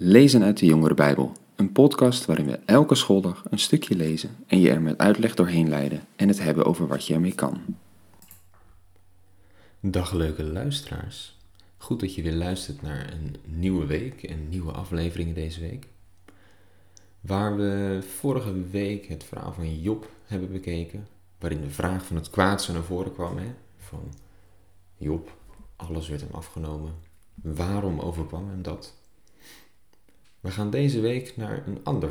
Lezen uit de Jongere Bijbel, een podcast waarin we elke schooldag een stukje lezen en je er met uitleg doorheen leiden en het hebben over wat je ermee kan. Dag leuke luisteraars. Goed dat je weer luistert naar een nieuwe week en nieuwe afleveringen deze week. Waar we vorige week het verhaal van Job hebben bekeken, waarin de vraag van het kwaad zo naar voren kwam, hè? van Job, alles werd hem afgenomen, waarom overkwam hem dat? We gaan deze week naar een ander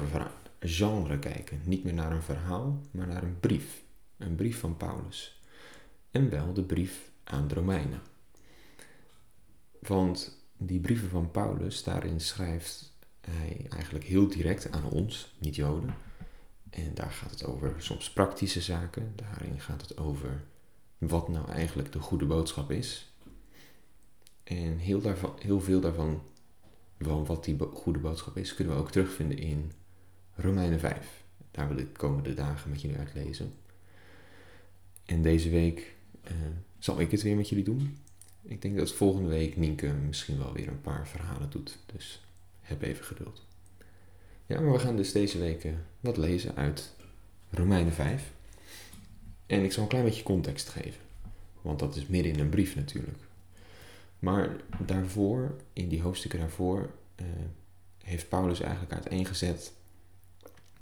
genre kijken. Niet meer naar een verhaal, maar naar een brief. Een brief van Paulus. En wel de brief aan de Romeinen. Want die brieven van Paulus, daarin schrijft hij eigenlijk heel direct aan ons, niet Joden. En daar gaat het over soms praktische zaken. Daarin gaat het over wat nou eigenlijk de goede boodschap is. En heel, daarvan, heel veel daarvan van wat die goede boodschap is, kunnen we ook terugvinden in Romeinen 5. Daar wil ik de komende dagen met jullie uitlezen. En deze week uh, zal ik het weer met jullie doen. Ik denk dat volgende week Nienke misschien wel weer een paar verhalen doet. Dus heb even geduld. Ja, maar we gaan dus deze week uh, wat lezen uit Romeinen 5. En ik zal een klein beetje context geven. Want dat is midden in een brief natuurlijk. Maar daarvoor, in die hoofdstukken daarvoor, uh, heeft Paulus eigenlijk uiteengezet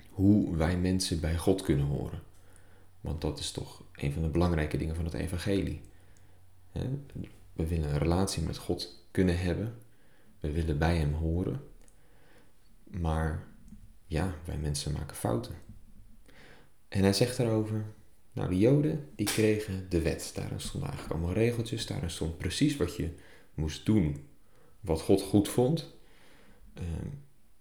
hoe wij mensen bij God kunnen horen. Want dat is toch een van de belangrijke dingen van het evangelie. We willen een relatie met God kunnen hebben. We willen bij Hem horen. Maar ja, wij mensen maken fouten. En hij zegt daarover, nou de Joden die kregen de wet. Daarin stonden eigenlijk allemaal regeltjes. Daarin stond precies wat je moest doen wat God goed vond. Ehm,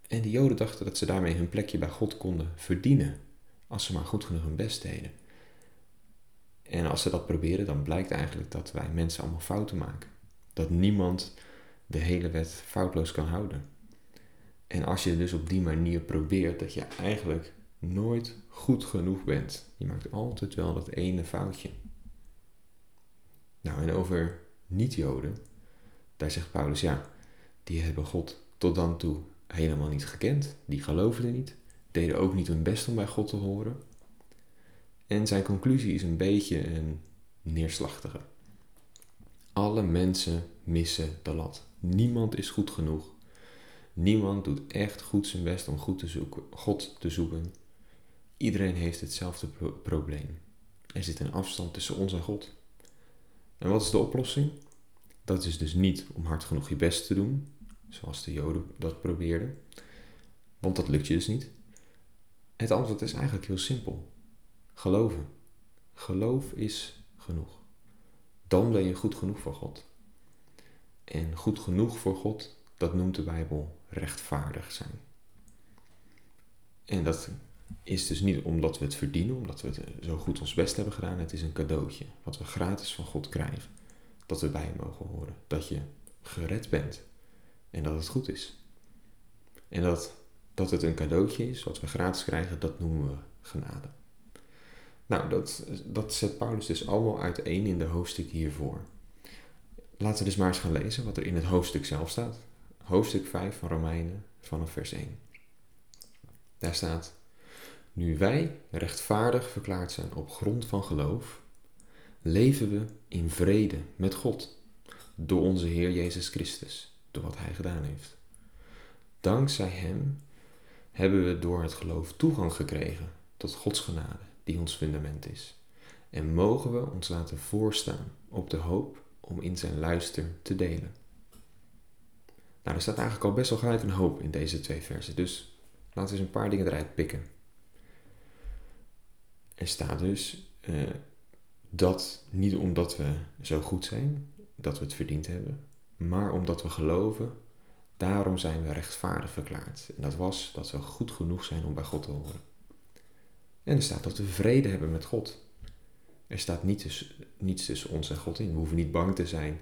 en de Joden dachten dat ze daarmee hun plekje bij God konden verdienen, als ze maar goed genoeg hun best deden. En als ze dat proberen, dan blijkt eigenlijk dat wij mensen allemaal fouten maken. Dat niemand de hele wet foutloos kan houden. En als je dus op die manier probeert, dat je eigenlijk nooit goed genoeg bent. Je maakt altijd wel dat ene foutje. Nou, en over niet-Joden daar zegt Paulus, ja, die hebben God tot dan toe helemaal niet gekend. Die geloofden niet, deden ook niet hun best om bij God te horen. En zijn conclusie is een beetje een neerslachtige. Alle mensen missen de lat. Niemand is goed genoeg. Niemand doet echt goed zijn best om goed te zoeken, God te zoeken. Iedereen heeft hetzelfde probleem. Er zit een afstand tussen ons en God. En wat is de oplossing? Dat is dus niet om hard genoeg je best te doen, zoals de Joden dat probeerden, want dat lukt je dus niet. Het antwoord is eigenlijk heel simpel. Geloven. Geloof is genoeg. Dan ben je goed genoeg voor God. En goed genoeg voor God, dat noemt de Bijbel rechtvaardig zijn. En dat is dus niet omdat we het verdienen, omdat we het zo goed ons best hebben gedaan. Het is een cadeautje wat we gratis van God krijgen dat we bij hem mogen horen. Dat je gered bent en dat het goed is. En dat, dat het een cadeautje is wat we gratis krijgen, dat noemen we genade. Nou, dat, dat zet Paulus dus allemaal uiteen in de hoofdstuk hiervoor. Laten we dus maar eens gaan lezen wat er in het hoofdstuk zelf staat. Hoofdstuk 5 van Romeinen vanaf vers 1. Daar staat: Nu wij rechtvaardig verklaard zijn op grond van geloof, leven we in vrede met God door onze Heer Jezus Christus, door wat Hij gedaan heeft. Dankzij Hem hebben we door het geloof toegang gekregen tot Gods genade, die ons fundament is. En mogen we ons laten voorstaan op de hoop om in zijn luister te delen. Nou, er staat eigenlijk al best wel gelijk een hoop in deze twee versen, dus laten we eens een paar dingen eruit pikken. Er staat dus, uh, dat niet omdat we zo goed zijn, dat we het verdiend hebben, maar omdat we geloven, daarom zijn we rechtvaardig verklaard. En dat was dat we goed genoeg zijn om bij God te horen. En er staat dat we vrede hebben met God. Er staat niets, niets tussen ons en God in. We hoeven niet bang te zijn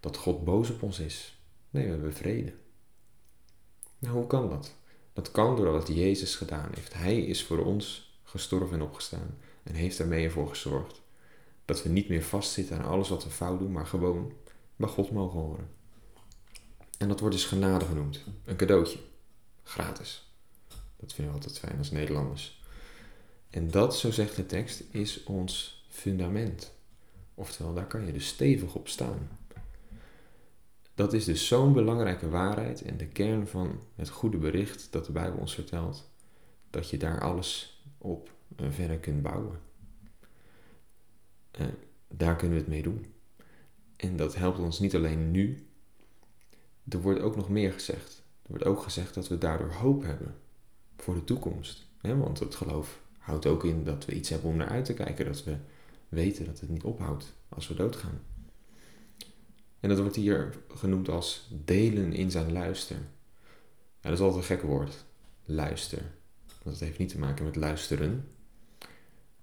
dat God boos op ons is. Nee, we hebben vrede. Nou, hoe kan dat? Dat kan doordat Jezus gedaan heeft. Hij is voor ons gestorven en opgestaan en heeft daarmee ervoor gezorgd dat we niet meer vastzitten aan alles wat we fout doen, maar gewoon bij God mogen horen. En dat wordt dus genade genoemd, een cadeautje. gratis. Dat vinden we altijd fijn als Nederlanders. En dat, zo zegt de tekst, is ons fundament. Oftewel, daar kan je dus stevig op staan. Dat is dus zo'n belangrijke waarheid en de kern van het goede bericht dat de Bijbel ons vertelt, dat je daar alles op eh, verder kunt bouwen. Uh, daar kunnen we het mee doen. En dat helpt ons niet alleen nu. Er wordt ook nog meer gezegd. Er wordt ook gezegd dat we daardoor hoop hebben voor de toekomst. Want het geloof houdt ook in dat we iets hebben om naar uit te kijken. Dat we weten dat het niet ophoudt als we doodgaan. En dat wordt hier genoemd als delen in zijn luister. Dat is altijd een gek woord. Luister. Het heeft niet te maken met luisteren.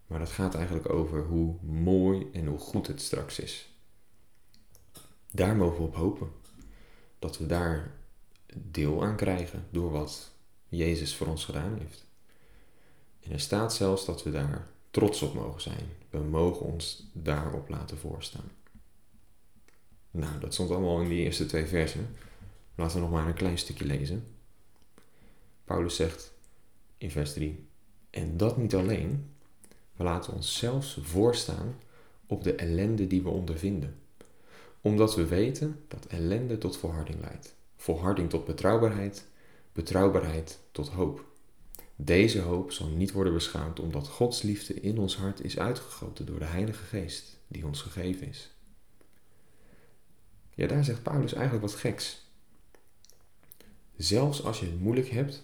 Maar het gaat eigenlijk over hoe mooi en hoe goed het straks is. Daar mogen we op hopen. Dat we daar deel aan krijgen door wat Jezus voor ons gedaan heeft. En er staat zelfs dat we daar trots op mogen zijn. We mogen ons daarop laten voorstaan. Nou, dat stond allemaal in die eerste twee versen. Laten we nog maar een klein stukje lezen. Paulus zegt in vers 3: En dat niet alleen, we laten ons zelfs voorstaan op de ellende die we ondervinden. Omdat we weten dat ellende tot volharding leidt. Volharding tot betrouwbaarheid, betrouwbaarheid tot hoop. Deze hoop zal niet worden beschaamd omdat Gods liefde in ons hart is uitgegoten door de Heilige Geest die ons gegeven is. Ja, daar zegt Paulus eigenlijk wat geks. Zelfs als je het moeilijk hebt,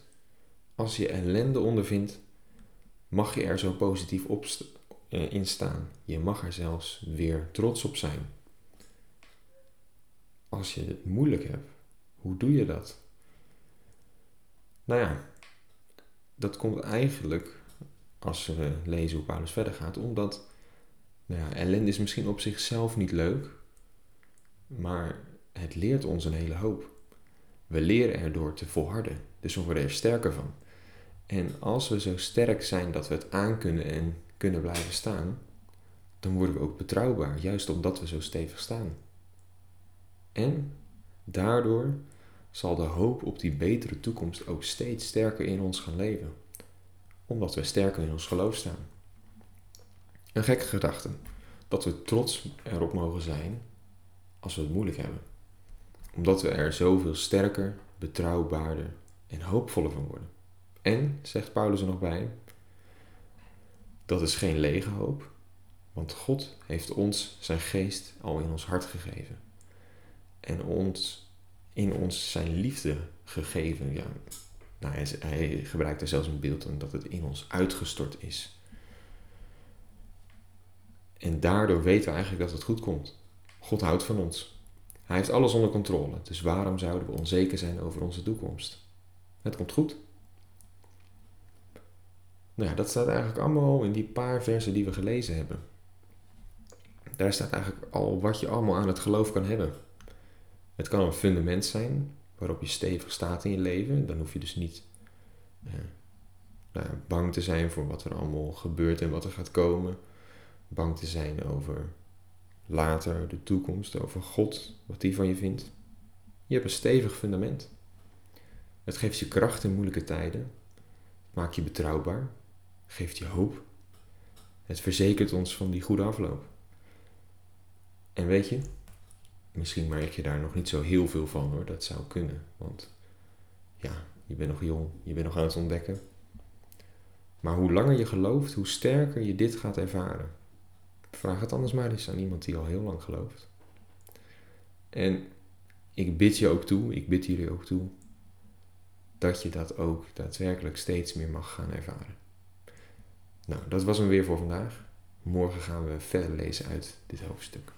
als je ellende ondervindt, mag je er zo positief op uh, in staan. Je mag er zelfs weer trots op zijn. Als je het moeilijk hebt, hoe doe je dat? Nou ja, dat komt eigenlijk, als we lezen hoe Paulus verder gaat, omdat nou ja, ellende is misschien op zichzelf niet leuk, maar het leert ons een hele hoop. We leren erdoor te volharden, dus we worden er sterker van. En als we zo sterk zijn dat we het aankunnen en kunnen blijven staan, dan worden we ook betrouwbaar, juist omdat we zo stevig staan. En daardoor zal de hoop op die betere toekomst ook steeds sterker in ons gaan leven, omdat we sterker in ons geloof staan. Een gekke gedachte, dat we trots erop mogen zijn als we het moeilijk hebben, omdat we er zoveel sterker, betrouwbaarder en hoopvoller van worden. En, zegt Paulus er nog bij, dat is geen lege hoop, want God heeft ons zijn geest al in ons hart gegeven. En ons, in ons zijn liefde gegeven. Ja, nou, hij, hij gebruikt er zelfs een beeld van dat het in ons uitgestort is. En daardoor weten we eigenlijk dat het goed komt. God houdt van ons. Hij heeft alles onder controle. Dus waarom zouden we onzeker zijn over onze toekomst? Het komt goed. Nou ja, dat staat eigenlijk allemaal in die paar versen die we gelezen hebben. Daar staat eigenlijk al wat je allemaal aan het geloof kan hebben. Het kan een fundament zijn waarop je stevig staat in je leven. Dan hoef je dus niet eh, nou, bang te zijn voor wat er allemaal gebeurt en wat er gaat komen. Bang te zijn over later, de toekomst, over God, wat die van je vindt. Je hebt een stevig fundament. Het geeft je kracht in moeilijke tijden. maakt je betrouwbaar geeft je hoop. Het verzekert ons van die goede afloop. En weet je, misschien merk je daar nog niet zo heel veel van hoor, dat zou kunnen. Want ja, je bent nog jong, je bent nog aan het ontdekken. Maar hoe langer je gelooft, hoe sterker je dit gaat ervaren. Vraag het anders maar eens aan iemand die al heel lang gelooft. En ik bid je ook toe, ik bid jullie ook toe, dat je dat ook daadwerkelijk steeds meer mag gaan ervaren. Nou, dat was hem weer voor vandaag. Morgen gaan we verder lezen uit dit hoofdstuk.